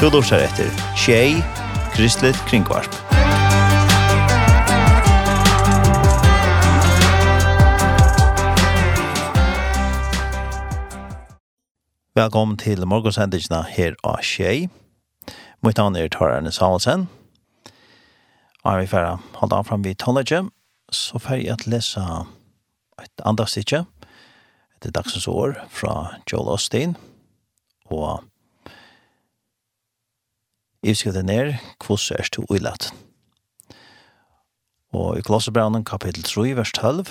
Du lortar etter Tjei, Kristelig Kringvarp. Velkommen til morgensendingene her av Tjei. Mitt navn er Tara Samuelsen. Og vi får holde an fram vid tonelje, så får jeg at lese et andre stikje etter dagsens år fra Joel Osteen. Og Ivskriften er, kvos er to uilat. Og i Kolossebraunen kapittel 3, vers 12,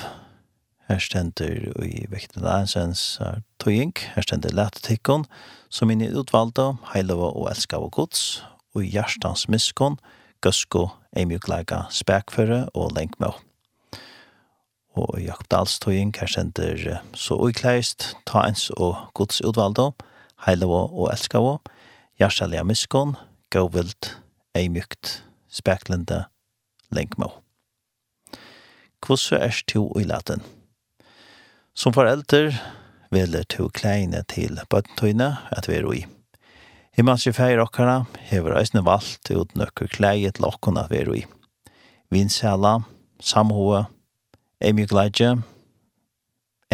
her stender i vekten av ensens tøying, her stender lætetikkon, som inn i utvalda, heilova og elska og gods, og i hjertans miskon, gøsko, eimjuklega, spekføre og lenkmå. Og i Jakob Dahls tøying, her stender så uikleist, ta ens og gods utvalda, heilova og elska og, hjertaliga miskon, gåvild, eimykt, speklende, lenkmå. Kvosse er to i laten. Som forelder vil to kleine til bøttentøyne at vi er i. Himmelske feir okkara hever eisne valgt ut nøkker kleie til okkona at vi er i. Vinsela, samhoa, eimykleidje,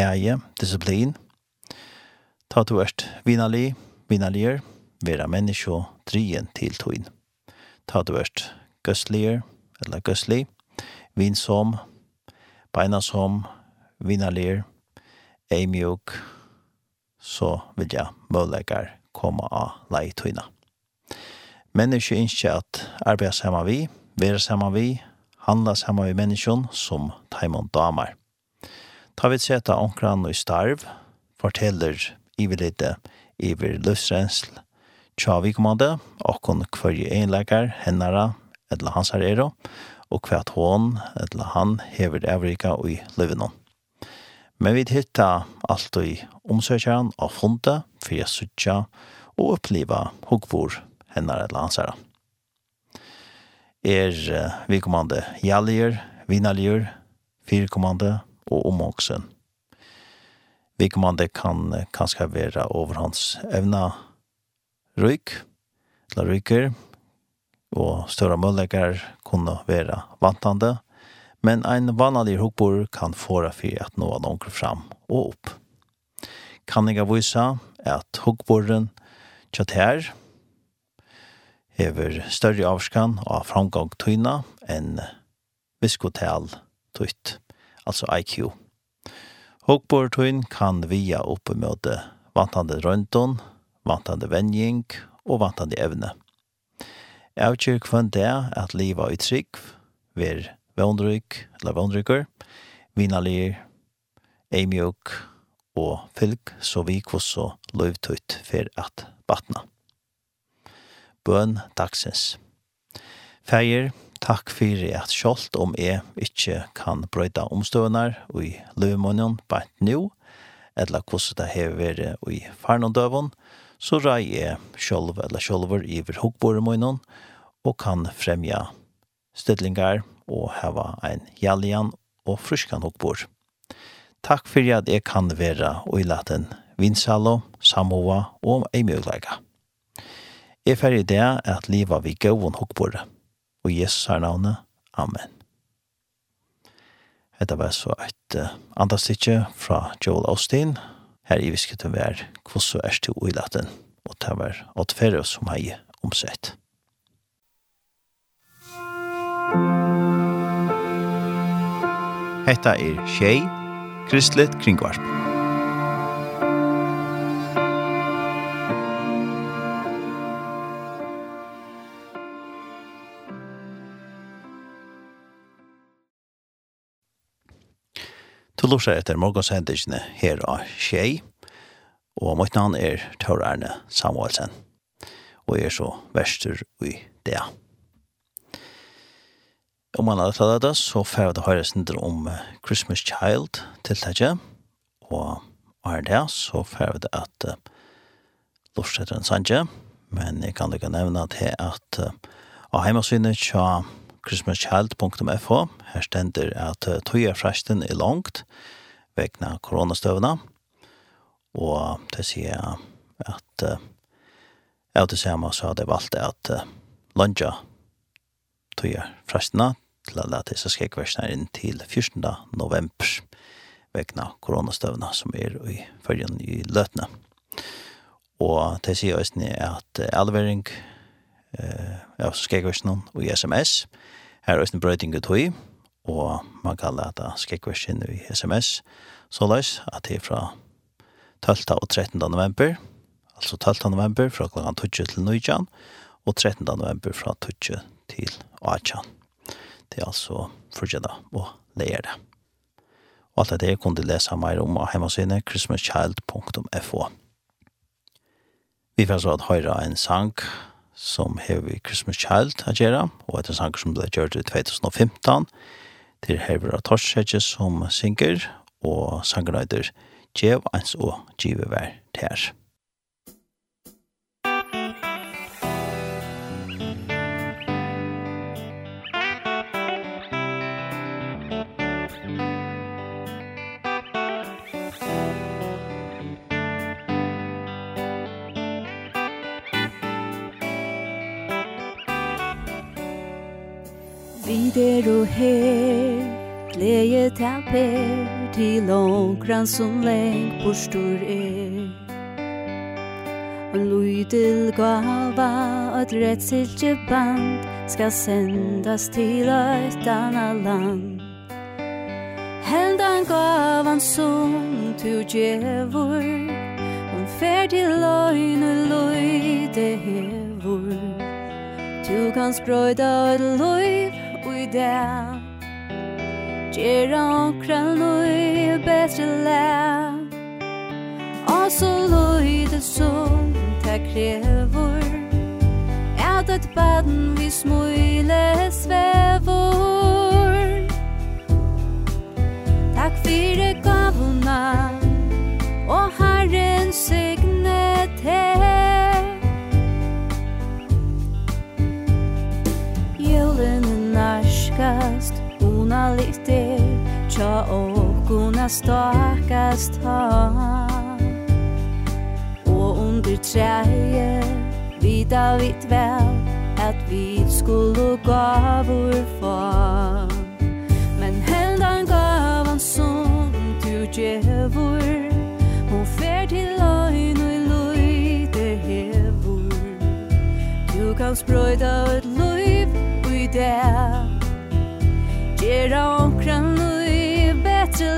eie, disiplin, ta to erst vinali, vinalier, vinalier, vera menneskje drien til tøyn. Ta det vørst gøstlier, eller gøstlig, vinsom, beinasom, vinalier, eimjuk, så vil jeg mølegar komme av leitøyna. Menneskje innskje at arbeid sammen vi, være sammen vi, handla sammen vi menneskjon som taimond damar. Ta vi seta onkran og starv, forteller ivelite iver løsrensl, tja vi kommande, okkon kvarje einleikar, hennara, etla hans her og kvart hon, etla han, hever evrika og i livinon. Men vi hitta alt i omsøkjaren av fondet, for jeg suttja, og oppliva hogvor hennar etla hans her. Er vi kommande jallier, vinalier, fyrkommande og omoksen. Vi kommande kan kanskje være over hans evna ryk, eller ryker, og større møllegger kunne være vantande, men ein vanlig hukbor kan fåra for at nå noen fram og opp. Kan jeg vise at hukboren kjøtt her hever større avskan av framgang tøyna enn viskotel tøyt, altså IQ. Hukbor tøyn kan via oppe med vantande røntån, vantande venjing og vantande evne. Avgjør kvann det at livet er trygg, ver vondryk eller vondrykker, vinalir, eimjuk og fylg, så vi kvosso løyvtøyt for at batna. Bøn dagsens. Feir, takk fyrir at sjålt om jeg ikkje kan brøyda omstøvnar og i løymånen bænt nu, eller hvordan det hever i farnondøvån, så rei jeg sjolv eller sjolver iver hukkbore munnen og kan fremja stødlingar og heva ein jallian og fruskan hukkbor. Takk fyrir at jeg kan vera og i laten vinsalo, samoa og ei mjøgleika. Jeg fer i det at liva vi gåvun hukkbore. Og Jesus er navnet. Amen. Hetta var så et uh, andastikje fra Joel Austin, her i visket å være hvordan er til uilaten, og det var åtferre som hei omsett. Hetta er Tjei, Kristelig Kringvarp. Du lurer etter morgensendingene her av Kjei, og mitt navn er Tor Erne Samuelsen, og er så verster i det. Om man hadde tatt det, så får jeg høre høyre sindre om Christmas Child til det og er det, så får jeg det at uh, lurer etter en sanje, men jeg kan ikke nevne til at uh, av hjemmesynene tja christmaschild.fo. Her stender at tøyerfresten er langt vegna koronastøvna. Og det sier at jeg til samme så hadde jeg valgt at lunge tøyerfrestene til at det så skal jeg inn til 14. november vegna koronastøvna som er i følgen i løtene. Og det sier også at alvering er ja, så skal jeg noen i sms. Her er en brøyting ut og man kan lete skrekkversen i sms. Så løs at det er fra 12. og 13. november, altså 12. november fra klokken 12 til 19, og 13. november fra 12 til 18. Det er altså fortsatt å leie det. Og alt det kunne du lese mer om av hjemmesynet christmaschild.fo. Vi får så at høyre en sang som hever Christmas Child å gjøre, og etter sanger som ble gjort i 2015, til av Torsetje som synger, og sangerøyder Djev, Eins og Djive Vær Ter. der og her. Gleie taper Til ångran som lengt bostor er. Og lydel gava At rettsiltje band Skal sendas til et anna land. Heldan gavan som tu djevor Om fer til løgn og løyde hevor. Tu kan sprøyda et løyv i dag. Gjera okra lui betre lä Og så lui det som det kräver Att et baden vi smule svevor Takk fyrir det vanligt er Tja åkona stakast ha Og under træje Vita vitt vel At vi skulle gavur fa Men heldan gavan som du djevur Hon fer til løgn og løyde hevur Du kan sprøyda et løyv i det Gera omkran nu i bättre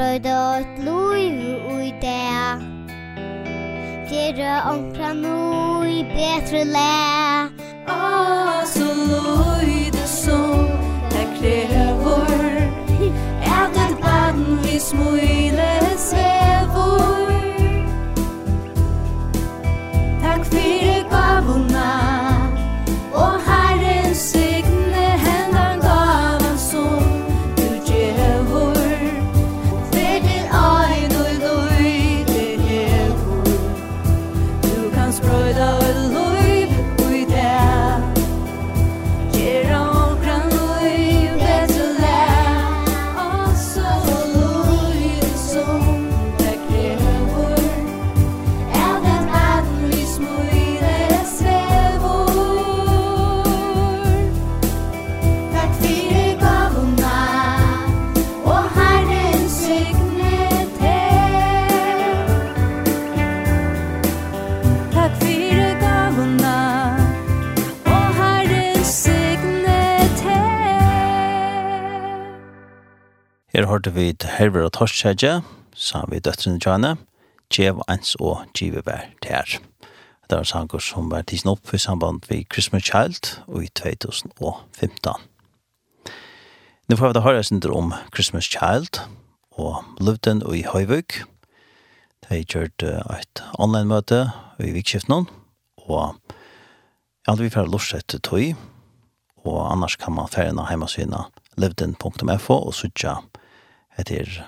Brøyda et loiv ui dea Gjerra onkra nui betre le Ah, så loi det som Det krever Evnet baden vi smui. hørte vi Herver og Torskjægje, sa vi døtrene Tjane, Gjev ens og Gjive vær Tær. Det var sanger som var tisen opp i samband med Christmas Child og i 2015. Nå får vi da høre sin om Christmas Child og Luften og i Høyvøk. De har gjort et online-møte i vikskiften og ja, vi får lortsett tøy og annars kan man færre hjemme syna luften.fo og sutja etter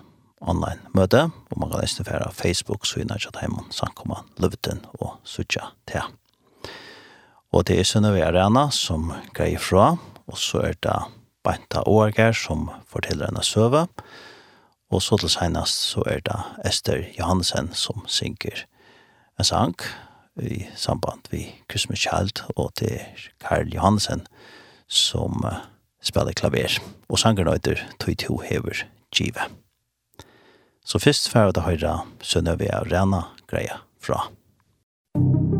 online møte, og man kan nesten fære Facebook, så innan kjatt heimann, samkomma, løvden og sutja til. Og det er Sønnøve Arena som greier fra, og så er det Beinta Årger som forteller henne søve, og så til senest så er det Esther Johansen som synger en sang i samband vi Christmas Child, og det er Karl Johansen som spiller klaver, og sangeren heter to Hever give. Så først får jeg da høyre sønner rena greia fra. Musikk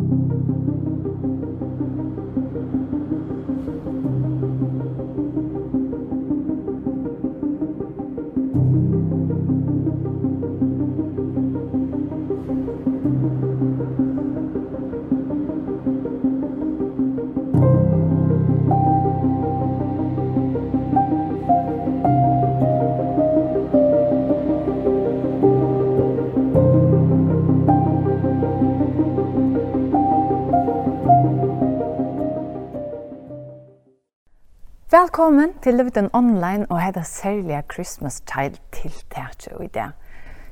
Velkommen til Livden Online og hetta særliga Christmas Child tiltak i dag.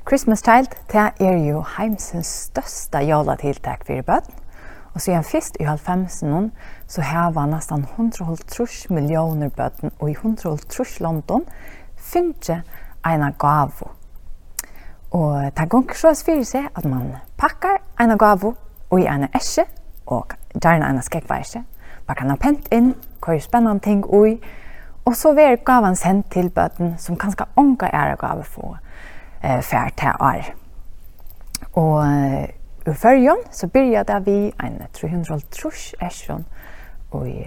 Christmas Child, det er jo heimsens største jola-tiltak for bøtten. Og siden først i halvfemsen så har vi nesten 130 millioner bøtten, og i 130 London finnes en gave. Og det ganger så for seg at man pakker en gave og i en eske, og gjerne en skekveise, Man kan ha pent inn, hva er spennende ting ui, Og så ver gavan sendt til bøten som kanskje onka er gave få eh, fær til år. Og i førjen så byrja vi en 300 trus ersjon i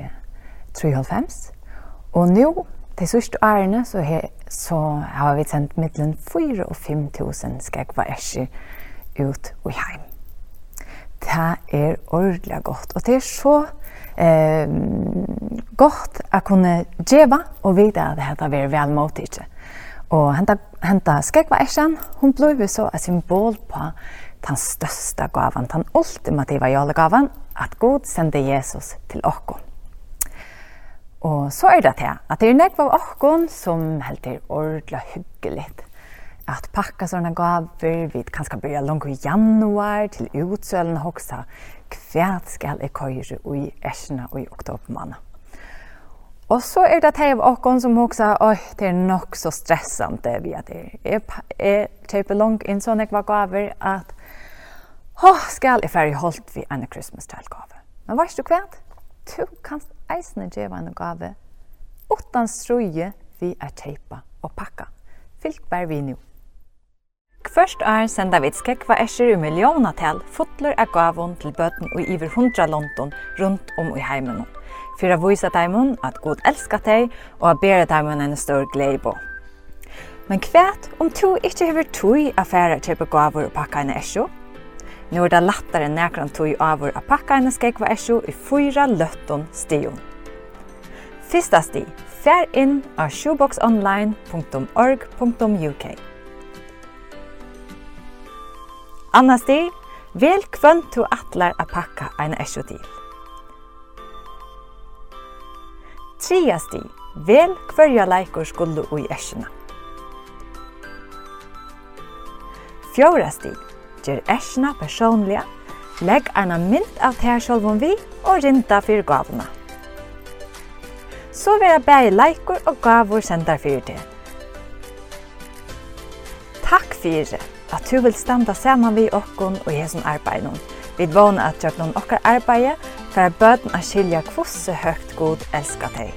3,5. Og nå, de sørste årene, så, he, så har vi sendt middelen 4 og 5 tusen skrekva esjer ut og heim. Det er ordentlig godt, og det er så eh, godt at kunne djeva og vite at dette var vel mot ikke. Og henta, henta skrekva ersen, hun blev så et symbol på den største gavan, den ultimativa jalegavan, at Gud sende Jesus til okkon. Og så er det til at det er nekva av okkon som helter ordla hyggeligt at pakka sånne gaver, vi kan skal börja langt i januar til utsølen hoksa kvært skal eg køyre i æsna i oktober måned. Og så er det teiv okkon som hoksa, oi, det er nok så stressande vi at det er. Jeg kjøper langt inn sånn jeg var gaver at, hå, skal jeg færre holdt vi en Christmas tale gave. Men veist du hva? Du kan eisne djeva en gave utan struje vi er teipa og pakka. Fylk bare vi nå. Først er senda vi skekva esjer i millionatel fotler er gavon til bøten og iver hundra London rundt om i heimen. For å vise dem at god elskar deg og å bere dem en stor gleibo. Men kvært om to ikkje hever tog affærer til begavor og pakka en esjo? Nå er det lattare nærkran tog avur å pakka en skekva esjo i fyra løtton stion. Fyrsta sti, fær inn av shoeboxonline.org.uk. Anna stig, vel kvønn to atlar a pakka ein esjo til. Tria stig, vel kvørja leikur skullu ui esjona. Fjóra stig, ger esjona personliga, legg eina mynd av tær sjálvum vi og rinda fyrir gavuna. Så vera bæri leikur og gavur sendar fyrir til. Takk fyrir! at du vil standa saman vi okkon og hesson arbeidon. Vi vana at gjøgnon okkar arbeid for bøten a skilja kvosse høgt god elska teg.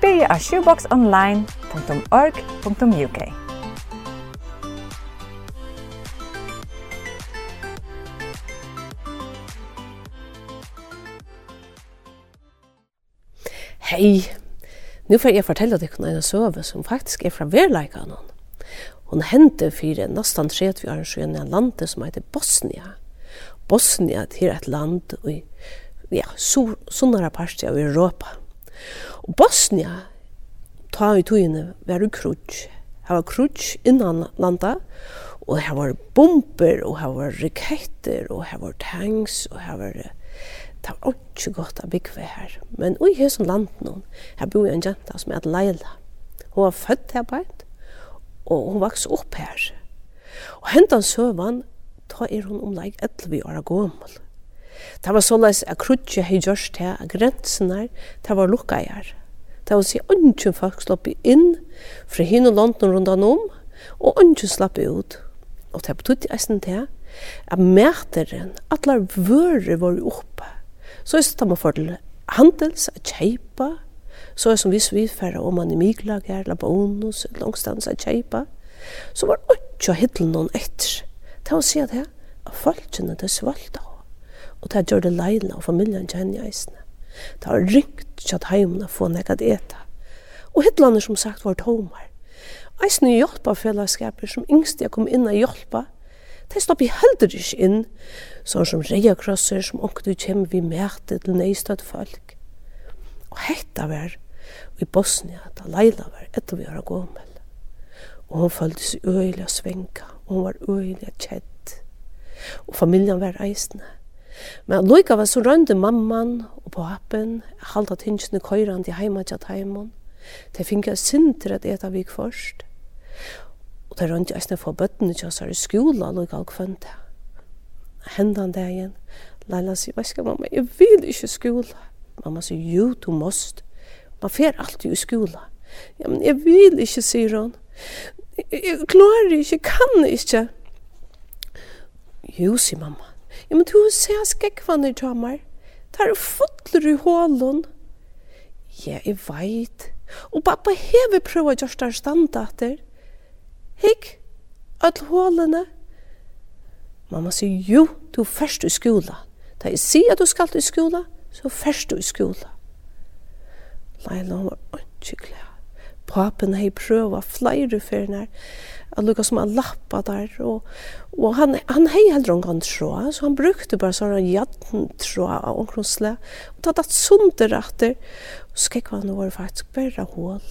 Byrja av shoeboxonline.org.uk Hei, nu får jeg fortelle dere en søve som faktisk er fra verleikene. Hon hente fyrir nästan 30 år sedan i landet som heter Bosnia. Bosnia er et land i ja, so, sunnare parti av Europa. Og Bosnia, ta i togene, var jo krutsk. Her var krutsk innan landa, og her var bomber, og her var raketter, og her var tanks, og her var det var ikke godt å bygge her. Men i hese land nå, her bor jo en jenta som heter Leila. Hun var født her på et, og hun vokste opp her. Og hentan søvann, ta er hun omleik 11 år gammel. Det var såleis at krutje hei gjørs til at grensen her, det var lukka her. Det var å si, ønsken folk slapp inn fra hinn og landen rundt om, og ønsken slapp ut. Og det betydde eisen til at mæteren, atler vører var oppe. Så er det man får til handels, at kjeipa, Så er som hvis vi færre om man i Miglag her, eller Bonus, eller langstans av Kjeipa, så var det ikke å hittle noen etter. Det var å si at her, at folkene det svalgte av. Og det gjør det leilene og familien kjenner jeg i eisene. Det har ringt til at heimene få nekket eta. Og hittlene som sagt var tomar. Eisene hjelpa fellesskaper som yngst jeg kom inn og hjelpa, de stopper helder ikke inn, sånn som reiakrosser som åkte kjem vi mæte til neistøtt folk Og hetta var i Bosnia, da Leila var etter vi var gommel. Og hon følte seg øyelig svenka, og hun var øyelig kjett. Og familien var reisende. Men Loika var så rønde mamman og papen, halda tinsjene køyrande heima tjatt heimon. De finka sinter at eta vik først. Og de rønde eisne for bøttene tjass her i skola, Loika og kvønte. Hendan dagen, Leila sier, hva skal mamma, jeg vil ikke skola. Mamma sier, jo, du måst. Man fer alltid i skola. Ja, men jeg vil ikke, sier hun. Jeg klarer ikke, kan ikke. Jo, sier mamma. Ja, men du ser skekkvann i trammer. Det er fotler i hålen. Ja, jeg veit. Og pappa hever prøva gjøre der standater. Hikk, öll hålene. Mamma sier, jo, du er først i skola. Da jeg sier at du skal til skola, så først du i skola. Leila, var ikke glad. Papen hei prøva flere ferner, at lukka som en lappa der, og, og han, han hei heller en gang tråd, så han brukte bare sånn jatten tråd av omkron slæ, og tatt at sunder etter, og skikk han var faktisk bare hål.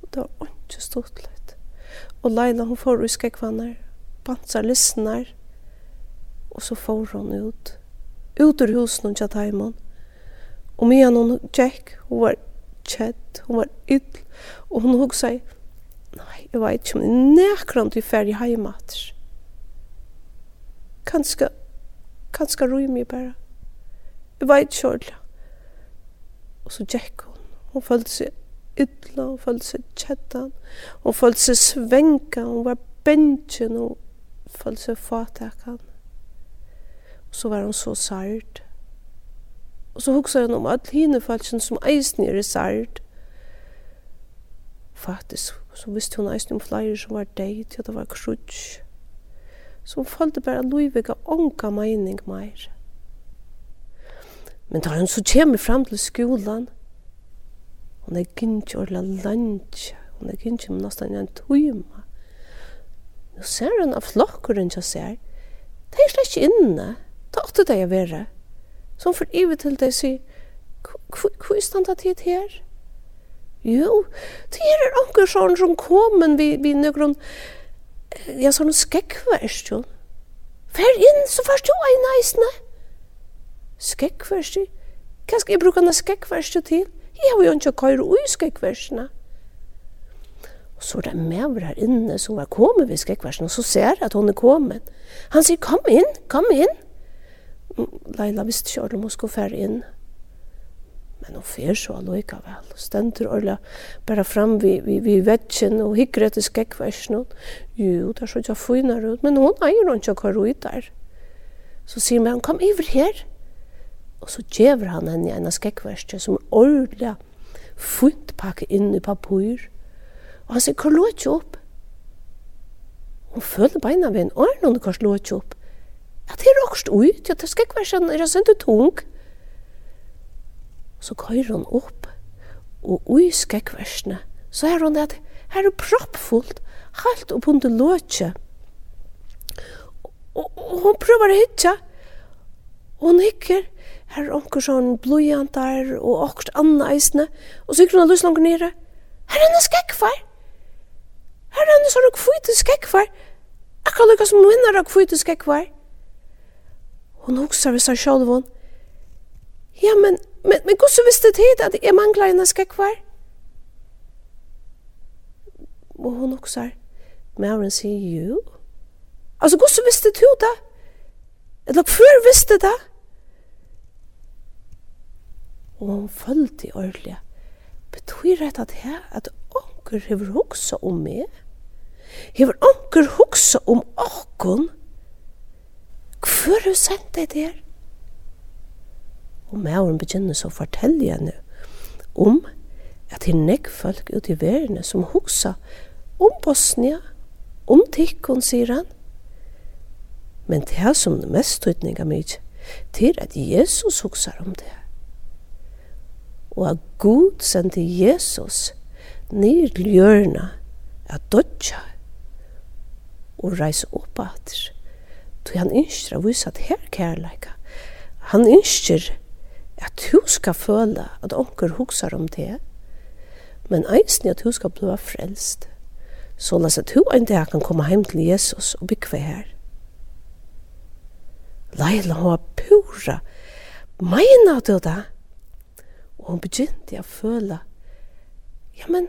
Og det var ikke stort litt. Og Leila, hun får uskikk vannar, bansar lysnar, og så får hun ut, ut ur husen og tjatt heimann. Og medan hon tjekk, hon var tjett, hon var ytl, og hon hugg seg, nei, jeg vet ikke om det er nekran til ferdig heimater. Kanska, kanska roi mig bare. Jeg vet ikke ordentlig. Og så tjekk hon, hon følte seg ytla, hon følte seg tjettan, hon følte seg svenka, hon var bensjen, hon følte seg fatakkan så var hon så sart. Og så hugsa hon om at hine falsken som eisen er sart. Faktisk, så visste hon eisen om flere som var deg til det var krutsk. Så hon følte bare loivig av ånka meining meir. Men da hun så kommer fram til skolan, hon er gynnsk orla lunch, hon er gynnsk med nesten en tøyma. Nå ser hun av flokkuren til seg, det er slett ikke inne ta åtte det jeg være. Som for ivet til deg sier, hva er standa tid her? Jo, det her er anker sånn som kommer vi, vi nøkron, ja, sånn skekva jo. Fær inn, så først jo ein eisne. Skekva erstjon? Hva skal jeg bruke denne skekva til? Jeg har jo ikke køyre ui skekva. Og så er det med her inne som var kommet ved skekva og så ser at hun er kommet. Han sier, kom inn, kom inn. Leila visste ikke om hun skulle fære inn. Men hun fyrer så allikevel. Hun stender ordentlig bare frem vi, vi, vi vetsjen og hikker etter skekkversen. Jo, det er så ikke finere ut, men hun eier ikke hva ut der. Så sier man, kom iver her. Og så djever han henne i en skekkversen som er ordentlig fint pakket inn i papur. Og han sier, hva lå ikke opp? Hun føler beina ved en ordentlig hva lå ikke opp. Ja, det er råkst ut. Ja, det skal ikke være sånn, det er sånn tung. Så køyrer hun opp, og ui skekkversene, så er hun at her er proppfullt, halt opp under låtje. Og, og hun prøver å hitte, og hun hikker, her er onker sånn blodjantar og okkert anna eisne, og så hikker hun lyst langt nere, her er henne skrekkfær, her er henne sånn kvite skrekkfær, akkurat lukka som vinnar av kvite skrekkfær, Hon hugsar vi seg sjálv hon. Ja, men, men, men gos visste tid at jeg manglar en skekkvar? Og hon hugsar. Mauren sier jo. Altså, gos så visste du da? Eller før visste da? Og hon følte i ordelig. Betyr det at her at onker hever hugsa om meg? Hever onker hugsa om okkon? Hvor har du sendt deg der? Og mauren begynner så å fortelle henne om at det er nekk folk ute i verden som husker om Bosnia, om tikkun, sier han. Men det er som det mest tydninga mye, til at Jesus husker om det. Og at Gud sendte Jesus ned til hjørnet at dødja og reise opp atter. Tog han ønsker å vise at her kærleika. Han ønsker at du skal føle at onker huksar om det, men eisen at du skal bli frelst. Så la seg to en dag kan komme hjem til Jesus og bygge her. Leila var pura. Meina du det? Og hun begynte å føle, ja, men,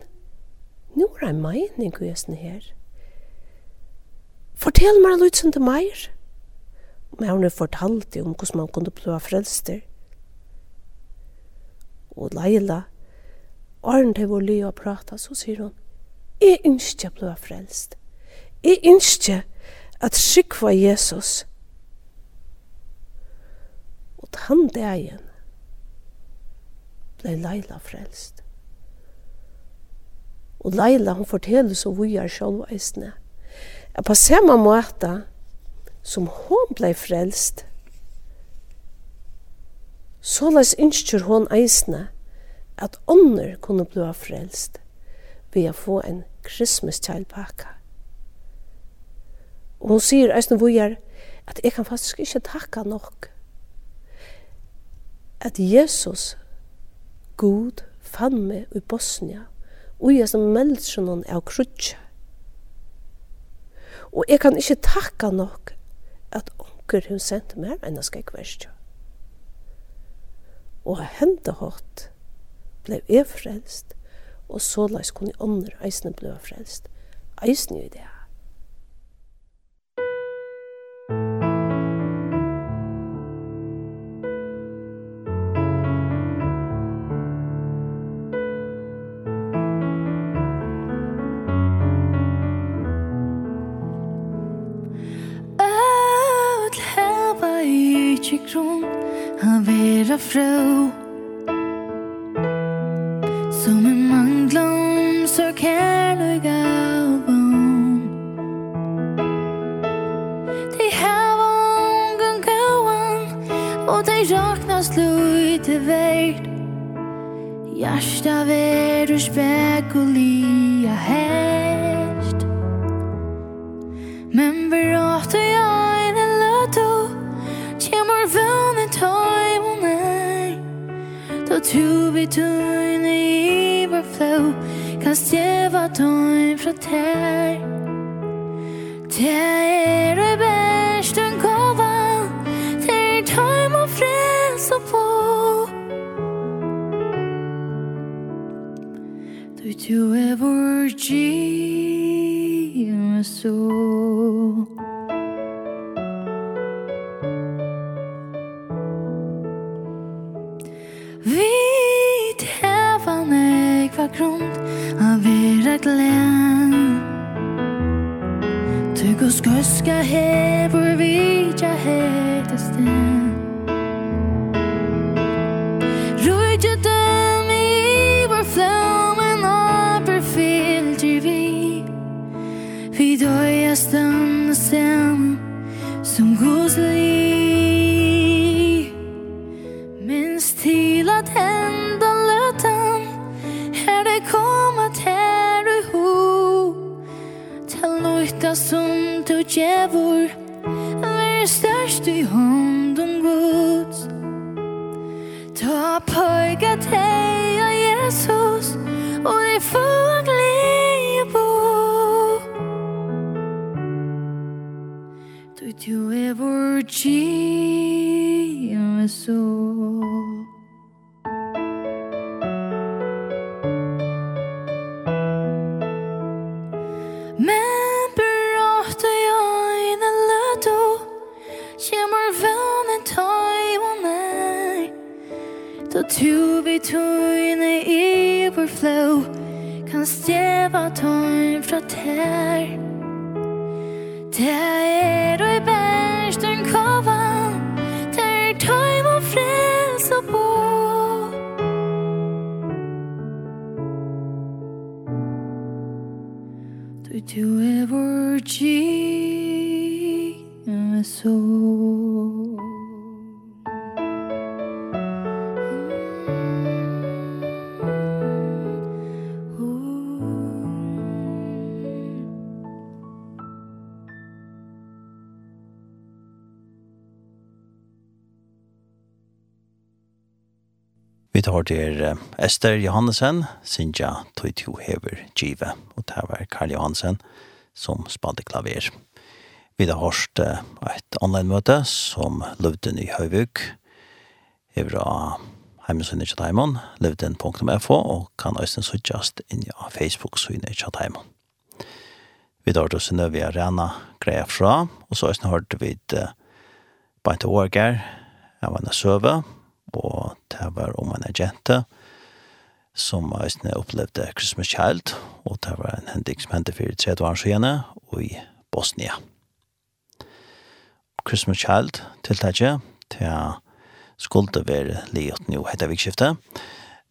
nå er det en mening i hesten her. Fortell meg litt som det meir. Men hun fortalte om hvordan man kunne bli frelster. Og Leila, Arne til vår liv og prata, så sier hun, jeg ønsker å bli frelst. Jeg ønsker at skikva Jesus. Og han dagen ble Leila frelst. Og Leila, hun forteller så vi er sjølveisne. Jeg på samme måte, som hon blei frelst. Såleis innskjur hon eisne at ånder kunne bli frelst ved å få en Christmas. Og hon sier eisne vujar at jeg kan faktisk ikke takka nok at Jesus god fann meg i Bosnia og jeg som meldsjonen er krutje. Og jeg kan ikke takka nok at onker hun sendte mer enn jeg skal ikke Og hente hatt ble jeg frelst, og så lais kunne andre eisene ble frelst. Eisene i det. fru Vi tar til Esther Johannesen, Sinja Toitio Hever Give, og det var Karl Johansen som spalte klaver. Vi har hørt et online-møte som Løvden i Høyvuk, Evra Heimensynet Kjataimon, løvden.fo, og kan også suttjast inn i Facebook-synet Kjataimon. Vi tar til Synnøve Arena greia fra, og så har vi hørt Bante Åger, jeg var Avana Søve, og det var om en agente som eisne opplevde Christmas Child, og det var en hending som hendte for 30 år siden og i Bosnia. Christmas Child tiltaket til skulle være livet nå etter vikskiftet,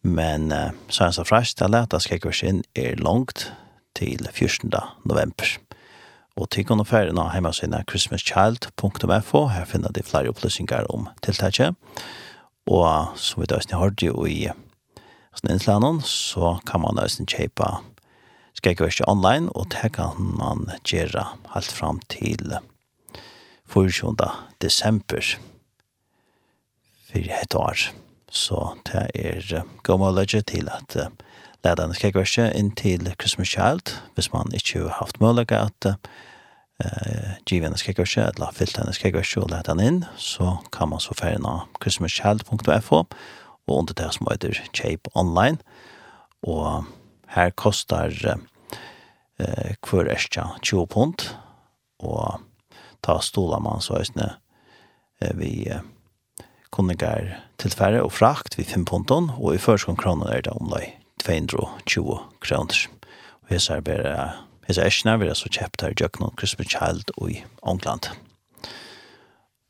men uh, Science of Fresh, det er lett at skrekkvers inn er langt til 14. november. Og til kunne ferien av hjemmesiden christmaschild.fo, her finner de flere opplysninger om tiltaket. Og som vi da har hørt jo i Snedslanen, så kan man da kjøpe skrekkeverset online, og det kan man gjøre helt fram til 24. desember for et år. Så det er god mulighet til at uh, lærerne skrekkeverset inn til Christmas Child, hvis man ikke har haft mulighet at uh, eh given ska gå share la fyllt henne ska gå share han in så kan man så färna christmaschild.fo och under det som heter Shape online och här kostar eh kvar ästja 20 pund och ta stolar man så ösne eh, vi kunnigar tillfärre och frakt vi 5 pund och i förskon kronor är det omlai 220 kronor. Og jag ser bare hese eskina vil jeg så kjøpt her i Christmas Child og i Ångland.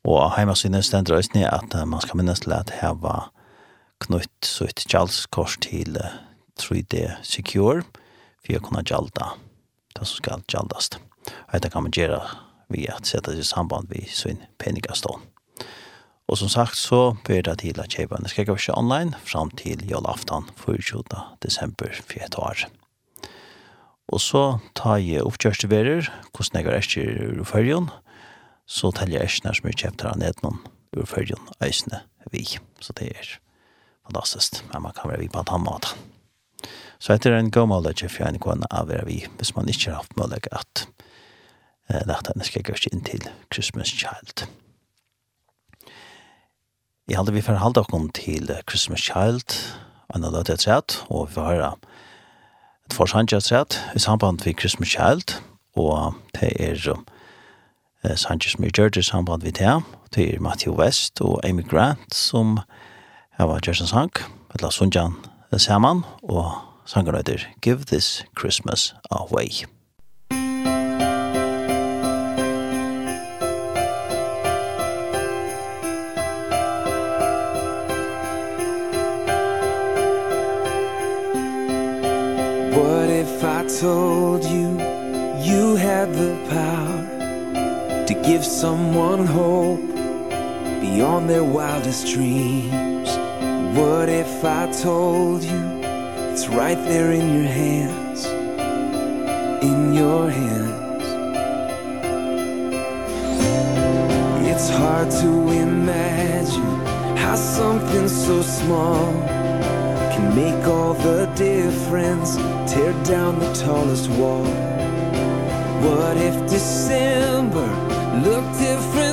Og heima sinne den eisne at man skal minnes til at her var knytt så et kjaldskors til 3D Secure for å kunne gjalda det som skal gjaldast. Og dette kan man gjøre ved å sette det i samband med sin penigastånd. Og som sagt så ber det til at kjøpene skal gå ikke online fram til jølaftan 24. desember 4. år. Og så tar jeg oppkjørste verer, hvordan jeg er ikke ur førjen, så teller jeg ikke nær så mye kjøpter ned noen ur førjen, øysene vi. Så det er fantastisk, men man kan være vi på en annen måte. Så etter en god måløyde for en kone av er vi, hvis man ikke har haft måløyde at eh, dette skal gå inn til Christmas Child. Jeg hadde vi forholdt dere til Christmas Child, og nå løte jeg og vi får høre et forsandsjatsrett i samband med Christmas Child, og det er eh, Sanchez gjørt i samband med det, det er Matthew West og Amy Grant som har vært sang Sank, eller Sundjan Saman, og sangen heter Give This Christmas Away. told you you had the power to give someone hope beyond their wildest dreams. What if i told you it's right there in your hands in your hands? It's hard to imagine how something so small can make all the difference. Tear down the tallest wall. What if december looked different?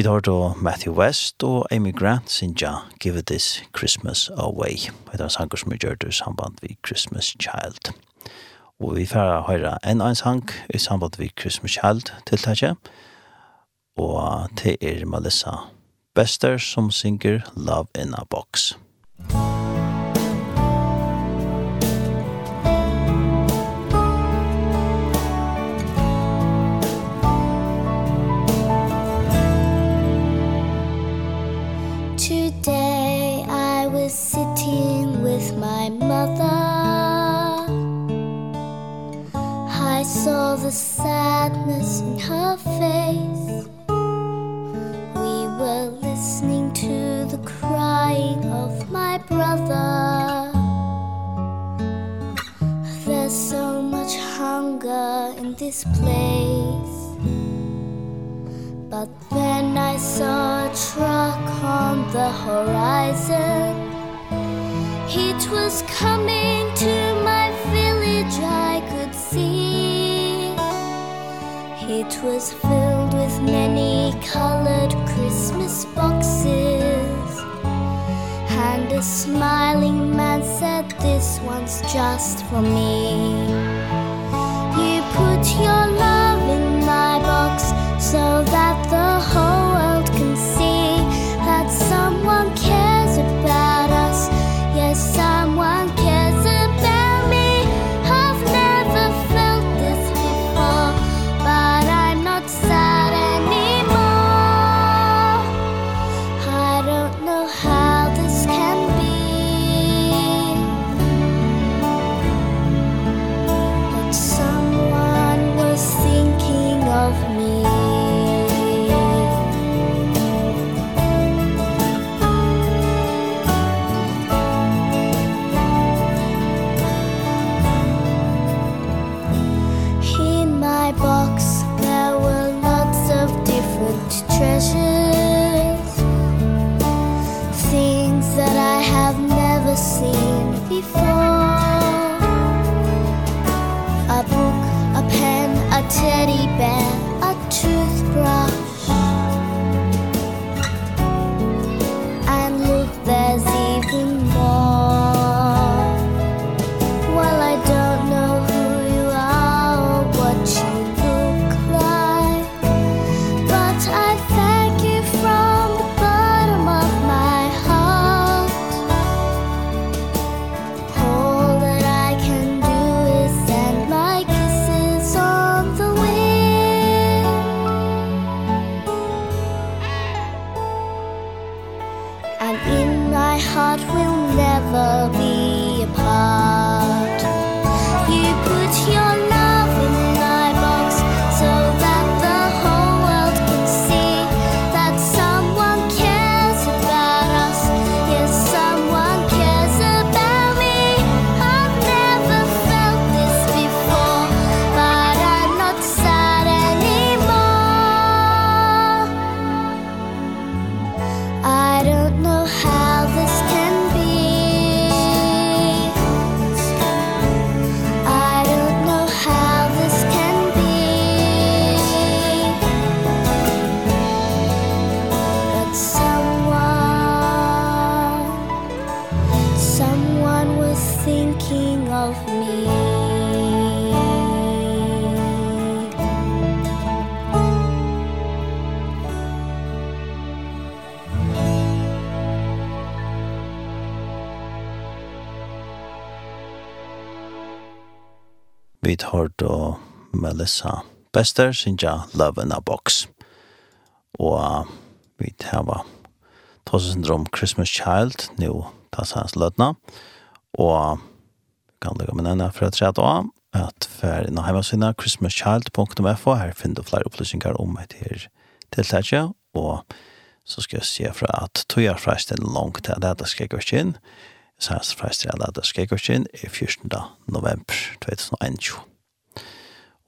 Vi tar då Matthew West og Amy Grant sinja Give This Christmas Away. Det er sanger som vi gjør det i samband vi Christmas Child. Og vi får høre en en sang i samband vi Christmas Child til tiltaket. Og til er Melissa Bester som synger Love in a Box. Love in a Box. There's so much hunger in this place. But then I saw a truck on the horizon It was coming to my village I could see. It was filled with many colored Christmas boxes the smiling man said this one's just for me. You put your love in my box so that the whole world can see that someone cares vi tar då Melissa Bester, Sinja Love in a Box. Og vi tar va Tosendrom Christmas Child, nu tas hans lødna. Og kan lukka med denne for at tre da, at for innan heimasynet christmaschild.fo her finner du flere opplysninger om et her tiltakje og så skal jeg se fra at tog jeg fra en langt til at det skal jeg gå inn sæs fræstre av lade skrekkoskin i 14. november 2021.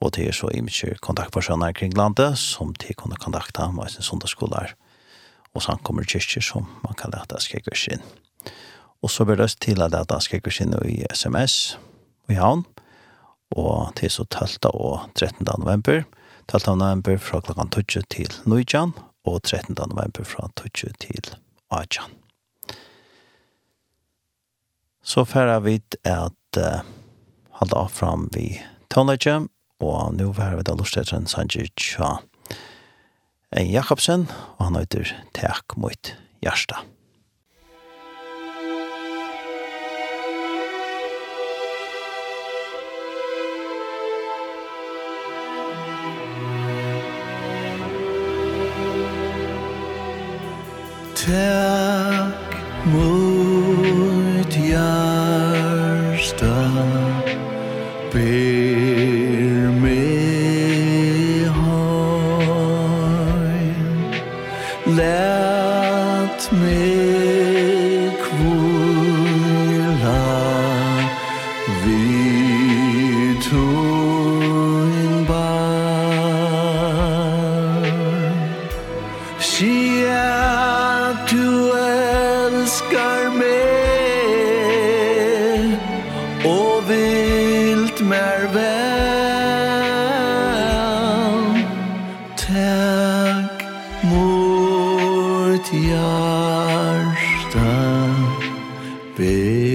Og det er så imensjer kontaktpersoner kring landet som de kunne kontakta med sin sundagsskolar og samkommer kyrkjer som man kan lade skrekkoskin. Og så blir det til å lade skrekkoskin i sms i havn og til så 12. og 13. november 12. november fra klokkan 12 til 9 og 13. november fra 12 til 18 så færa vi at uh, halda fram vi tonleitje, og nu færa vi da lustetren Sanji Tja Jakobsen, og han heter Tek mot Gjersta. Takk mot hjarta ber.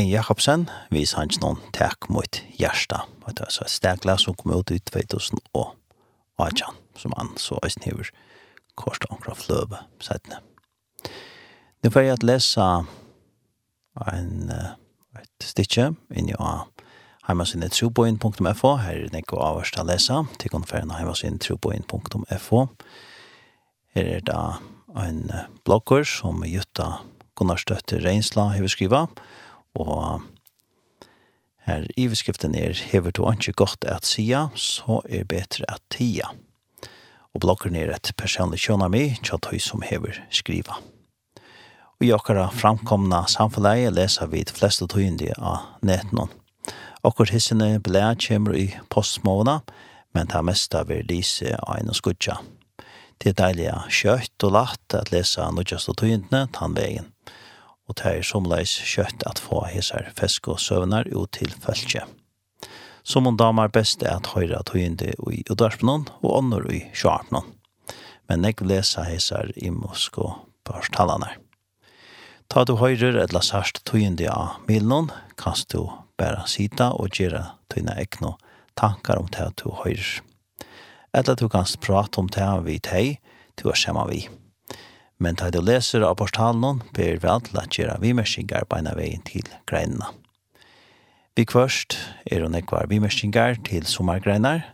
Ein Jakobsen, vi sanns noen takk mot Gjersta. Og det var så et stegla som kom ut i 2000 og Ajan, som han så øyne hever korset omkring fløve settene. Nå får jeg at lese en, et stikje inn i heimasinne troboin.fo. Her er det nekko avhørst å lese. til for en heimasinne troboin.fo. Her er det en blogger som Jutta Gunnar Støtte Reinsla hever skriva. Og og her i beskriften er hever du ikke godt at sia, så er betre at tia. Og blokker er et personlig kjønami, tja tøy som hever skriva. Og i okkara framkomna samfunnet leser vi de fleste tøyende av netten. Okkur hissene ble kjemur i postmåna, men det mesta vil lise av en skudja. Det er deilig kjøtt og latt at lesa nødjast og tøyendene tannvegen og det er somleis kjøtt at få hesar fesk og søvnar ut til følge. Som hun damer best er at høyre at høyende i udarspenon og ånder i sjarpnon. Men jeg lesa hesar i mosk og børstallene. Ta du høyrer eller sørst tøyende av milen, kan du bare sida og gjøre tøyne ekno tankar om det du høyrer. Eller du kan prate om det vi teg, du er sammen vi men ta du leser av portalen ber vi alt at gjøre vimerskinger på en veien til greinene. Vi kvørst er hun ekvar vimerskinger til sommargreinar,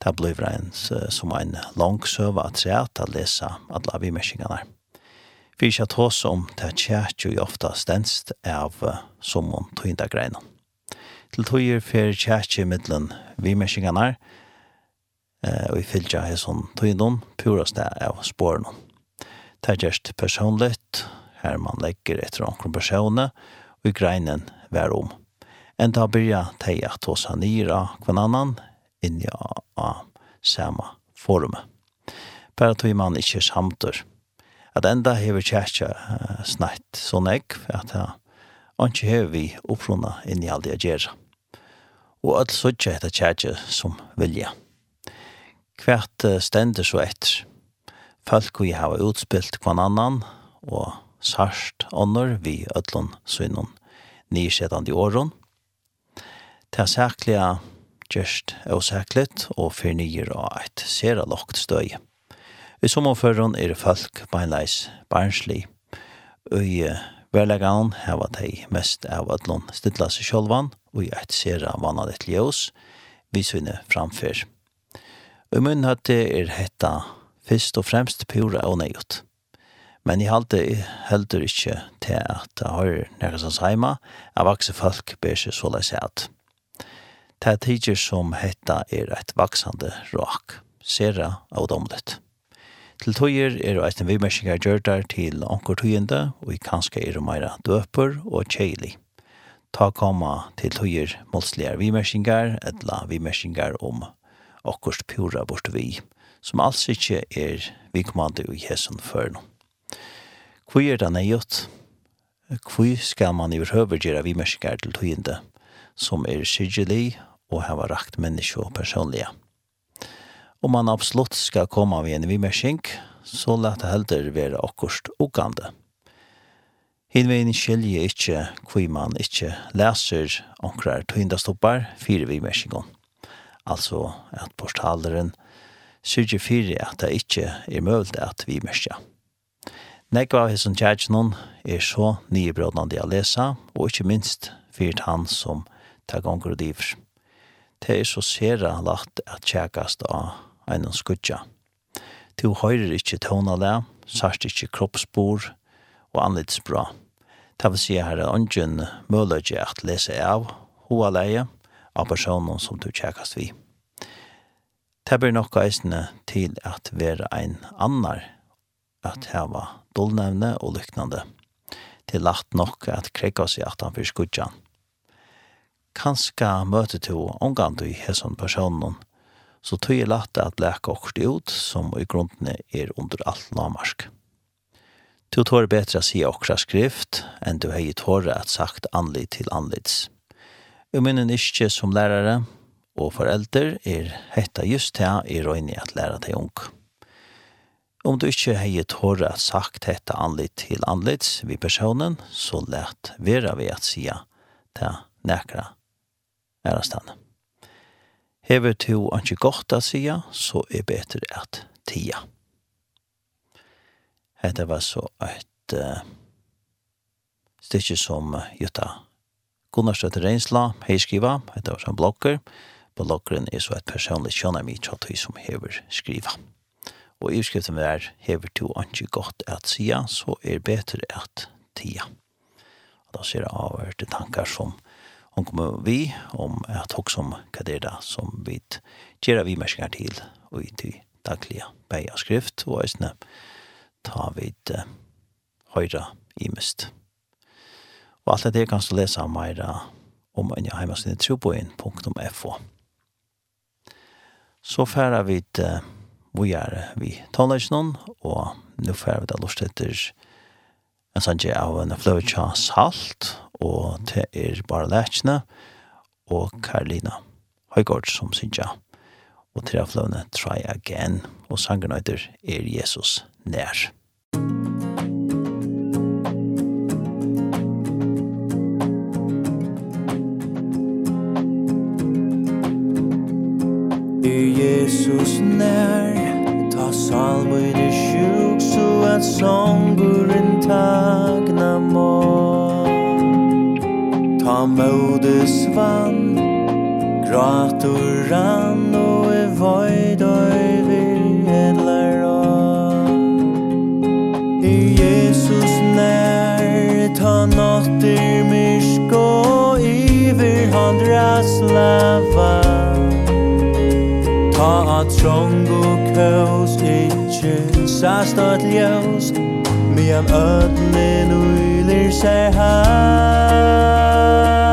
Det blir en, som en lang søve at se at lesa alle vimerskingene. Vi ikke at hos om det kjært jo ofta stenst av sommon tøynda greinen. Til tøyer fer kjært i middelen vimerskingene, og vi fylltja hos om tøyndom, purast det av spårene. Det er just personligt, her man legger etter omkring personer, og i greinen vær om. En dag byrja teg at hos han ira kvann annan, inni av sama forumet. Bare tog man ikkje samtur. At enda hever kjerkja uh, snett sånn for at ja, ikke hever vi opprona inni all det gjerra. Og alt suttje etter kjerkja som vilja. Hvert uh, stender så etter folk vi har utspilt kvann annan, og sarst ånder vi ødlån synon nysetande åren. Det er særklige gjørst og særkligt, og fornyer av et sere lagt støy. I sommerføren er folk beinleis barnslig, og Verlegan hava de mest av at lån stilla seg sjolvan og i et sera vannet et ljøs vi sunne framfyr. Og munn hatt er hetta fyrst og fremst pura og nøyot. Men jeg halte heldur ikkje til at det har nærkastans heima, at vakse folk ber seg så leis at. Det er tider som hetta er et vaksande rak, sera og domlet. Til tøyer er det eisen vimersingar gjørdar til onkur tøyende, og i kanskje er det meira døper og kjeili. ta koma til tøyer målsligar vimersingar, etla vimersingar om okkurst pura bort vi som alls ikkje er vikmande i hesson førn. Hvor er det nøyot? Hvor skal man i høver gjøre vimerskar til tøyende, som er syrgelig og hava rakt menneske og personlige. Om man absolutt skal komme av en vimersing, så lett helder være akkurst ukande. Hinvein skilje ikkje hvor man ikkje leser onkrar tøyndastoppar fire vimersingon. Altså at portaleren – syrger fyrir at det ikkje er mulig at vi mørkja. Nekva av hesson tjertjenon er så nye brådnande å lesa, og ikkje minst fyrt han som tar gonger og diver. Det er så sera lagt at tjekast av einan skudja. Du høyrer ikkje tånale, sørst ikkje kroppsbor og anlitsbra. Det vil si her er ungen mølløyge at lese av hoa leie av personen som du tjekast vi det blir nok eisende til at være ein annar, at heva dolnevne og lyknande. Det er lagt nok at krekka seg at han fyrir skudjan. Kanska møte to omgant i hesson personen, så tog jeg lagt at leka okkur ut, som i grunnene er under alt namarsk. Du tår betre å si okra skrift, enn du hei tåre at sagt anlid til anlids. Jeg minner ikke som lærere, og forelder er hetta just her i røyne at læra deg ung. Om du ikke heier tåre at sagt hetta anlitt til anlitt vi personen, så lært vera vi at sia til nekra ærastane. Hever to anki godt at sia, så er betre at tia. Hetta var så et uh, stikje som Jutta Gunnarstøtt Reinsla, heiskriva, hetta var som blogger, bloggeren er så et personligt kjønnermitt av de som hever skriva. Og i skriften vi er hever to anki godt at sia, så er betre at tia. Og da ser jeg avhørte tankar som hon kommer vi om at hok som hva det er da, som vi gjør vi merskar til og i de daglige beia skrift og eisne ta vi uh, høyra i mist. Og alt det kan du lesa meira om en hjemmesinne troboen.fo. Så færa vi til vi er vi tonleisjonen, og nå får vi da lort etter en sanje av en fløytja salt, og det er bare lærkene, og Karolina Høygård som synger. Og til fløyene Try Again, og sangen etter Er Jesus nær. svann Gråtur rann og i void og i vir edlar og. I Jesus nær ta notter myrsk og iver han raslava Ta a trong og kaos ikkje sast at ljøs Mian ödlen og seg her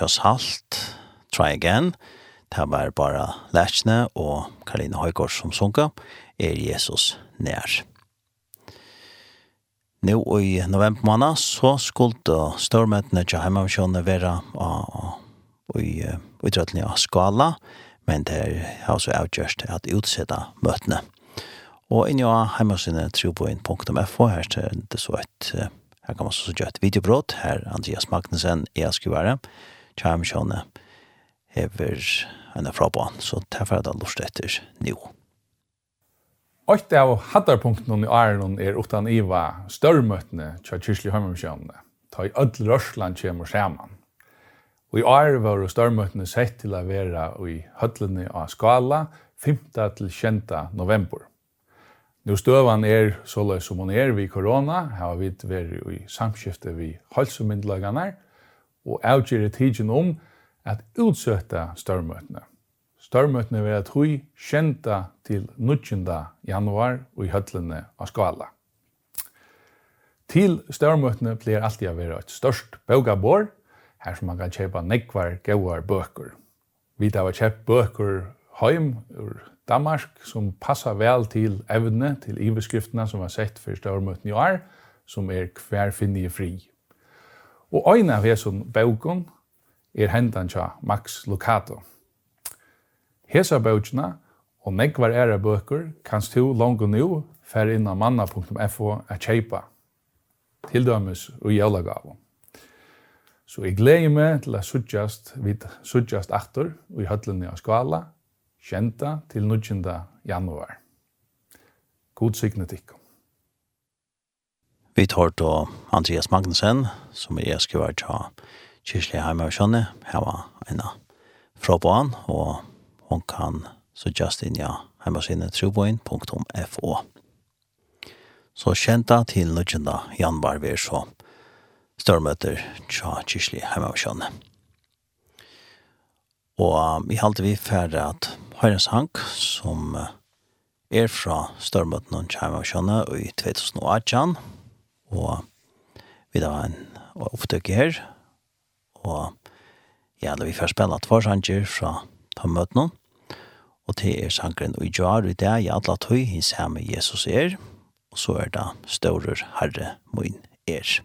Just Halt, try again. Det var bara Lætsne og Karline Høygård som sunka, er Jesus nær. Nå i november måned så skulle stormøtene til hjemmefjønene være i utrøttene av skala, men det er også avgjørst at utsette møtene. Og inni av hjemmefjønene troboin.fo her er det så et, her kan man så gjøre et videobrott, her Andreas Magnussen er skrivere, og kjærmkjønne hever en fra banen, så det er ferdig lort etter nå. Åkt av hattarpunkten i Arnon er utan iva størmøtene til kyrkelig høymkjønne, ta i ødel rørsland kjemur sammen. Og i år var størmøtene sett til å være i høtlene av skala 5. til 20. november. Nu støvan er så løs som hun er vi korona, har vi vært i samskiftet vi halsemyndelagene, og avgjere tidsen om at utsøtta størmøtene. Størmøtene vil at hui kjenta til 19. januar og i høtlene av skala. Til størmøtene blir alltid å være et størst bøgabår, her som man kan kjøpe nekvar gauar bøker. Vi har kjøpt bøker heim ur Danmark, som passar vel til evne, til iveskriftene som var sett for størmøtene i år, som er hver finne fri. Og øyne av hesson bøkken er hendan tja Max Lucato. Hesa bøkene og negvar æra bøker kanst du langt nu fer inn av manna.fo a kjeipa til dømes og jævlagavu. Så jeg gleder meg til å suttjast vid suttjast aktor og i høtlen av skala, kjenta til 19. januar. God signetikk. Vi tar då Andreas Magnussen, som er skriver til Kirsli Heime og Sjønne. Her var en fra på han, og hun kan så just inn ja heimasynet troboin.fo. Så kjenta til nødgjenda Jan Barber så størmøter tja Kirsli Heime og Sjønne. Og vi halte vi ferdig at Høyrens Hank, som er fra størmøtene tja og Sjønne i 2018, og vi da en opptøk her, og ja, da vi får spille två sanger fra ta møtene, og til er sangren og i jar i det, i alle tøy, i samme Jesus er, og så er det større herre min er.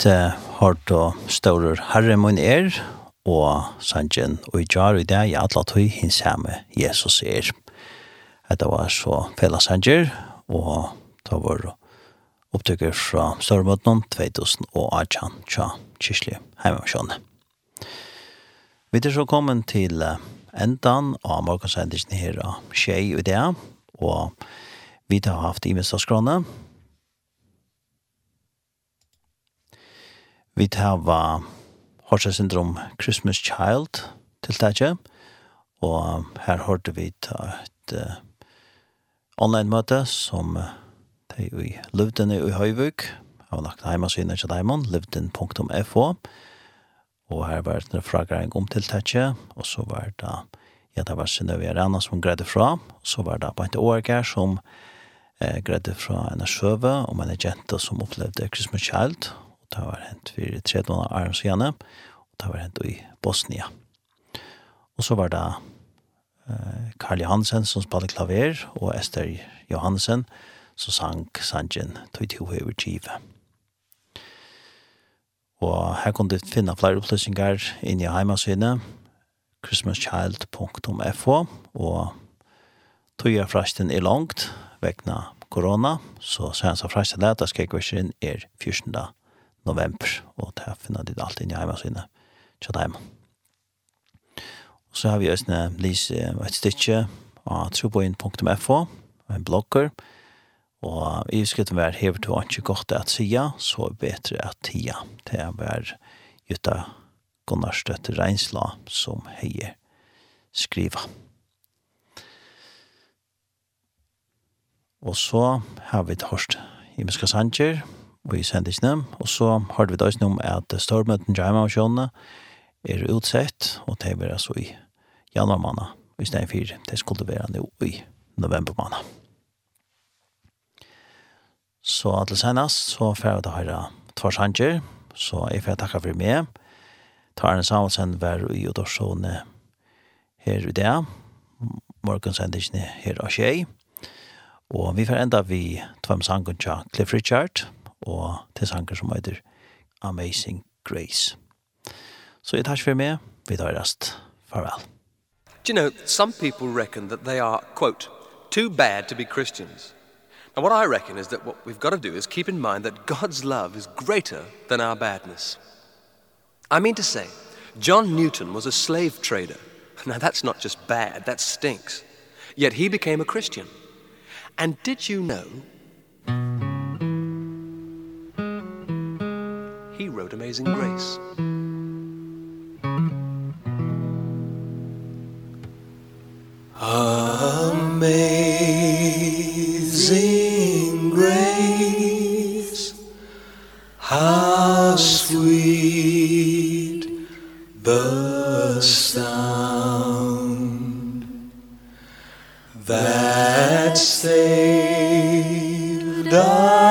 vidt har då større herre mun er, og sanjen og i jar i det, ja, atlat hui hins hjemme Jesus er. Dette var så fela sanger, og da var opptøkker fra Størrebøtnen 2018 tja kyrkli heimansjåne. Vi er så kommet til endan av morgensendingen her av Kjei og det, og vi har haft imenstadskrone, og Vi tar var Horsa Syndrom Christmas Child tiltaket, og her hørte vi et uh, online-møte som uh, de i Løvden i Høyvuk, jeg har lagt heimasiden til Daimon, løvden.fo, og her var det en fragræring om tiltaket, og så var det ja, det var Synnøve Arena som greide fra, og så var det Bante Årger som eh, greide fra en sjøve og man er jente som opplevde Christmas Child, Det var hent for 13 år siden, og det var hent i Bosnia. Og så var det eh, Karl Johansen som spalte klaver, og Esther Johansen som sang sangen «Tøyt jo høyver kjive». Og her kan du finne flere opplysninger inn i heimasynet, christmaschild.fo, og tøyer frasten er langt, vekna korona, så sen så frasten det, da skal jeg gå inn er 14 november, og det finner de alt inn i heimasynet, tja hjemme. Og så har vi også lise et stykke av troboin.fo, en blogger, og i skriften var hever to ikke godt at sida, så er bedre at tida. Det var Jutta Gunnarstøtt Reinsla som heier skriva. Og så har vi et hårst himmelska sanger, og i sendisene. Og så har vi da om at stormøten Jaima og Sjåne er utsett, og det er altså i januar måned, i stedet for det skulle være nå i november måned. Så til senest, så får vi da høre tvarsanger, så jeg får takke for meg. Tarne Samuelsen hver i Udorsone her i dag, morgensendisene her og skjei. Og vi får enda vi tvam sangen til Cliff Richard, og til sanger som heter Amazing Grace. Så jeg tar for meg, vi tar rest. Farvel. Do you know, some people reckon that they are, quote, too bad to be Christians. Now what I reckon is that what we've got to do is keep in mind that God's love is greater than our badness. I mean to say, John Newton was a slave trader. Now that's not just bad, that stinks. Yet he became a Christian. And did you know wrote Amazing Grace. Amazing grace, how sweet the sound that saved us.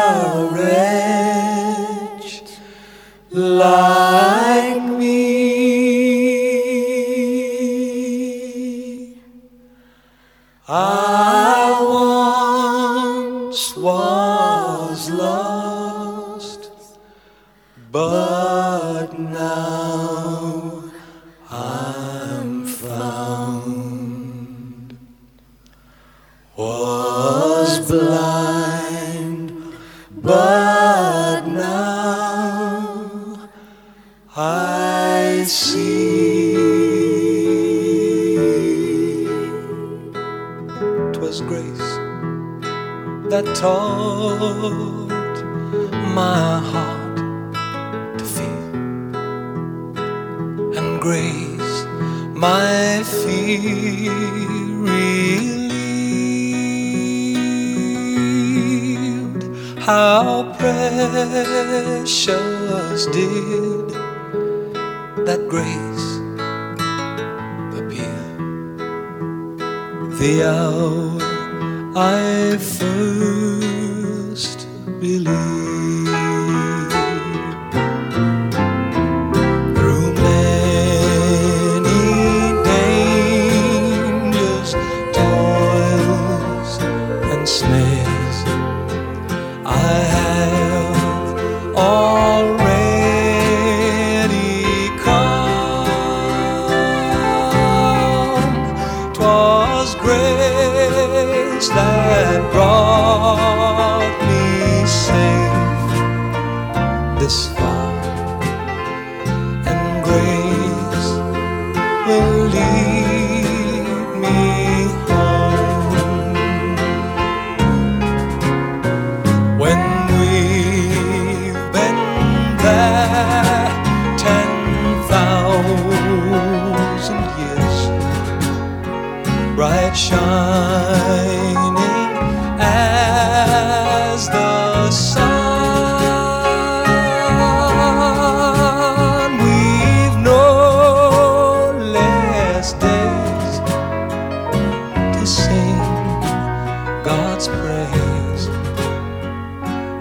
God's praise.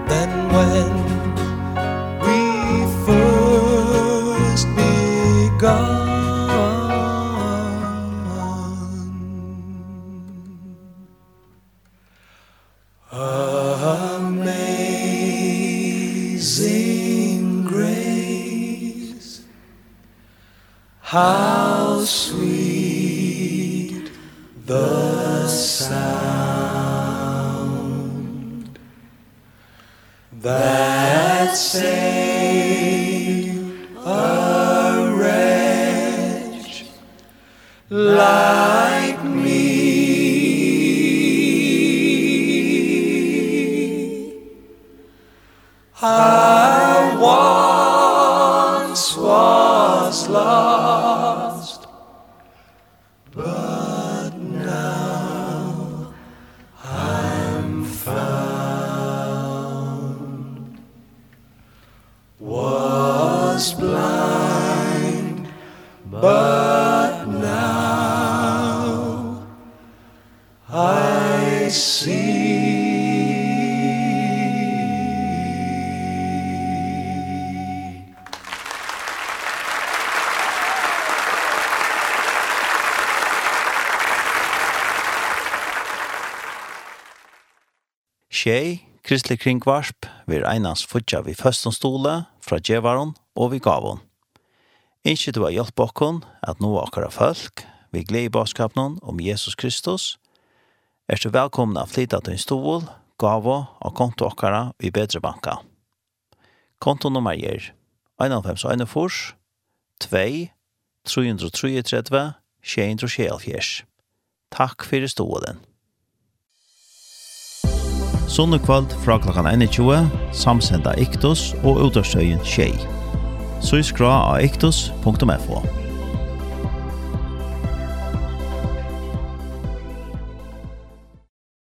Then when Kristelig Kringvarp vil einans futja vi føstonstole, fra djevaron og vi gavon. Innskje du har hjelp okkon at nå akkara folk, vi gleder i baskapen om Jesus Kristus. Er du velkomna flytta til en stol, gavo og konto akkara i bedre banka. Konto nummer er 1,5,1,4, 2, 333, 234. Takk fyrir stålen. Sunnekvöld fra klokkan 21, samsenda Iktus og utårstøyen Tjei. Så skra av iktus.fo.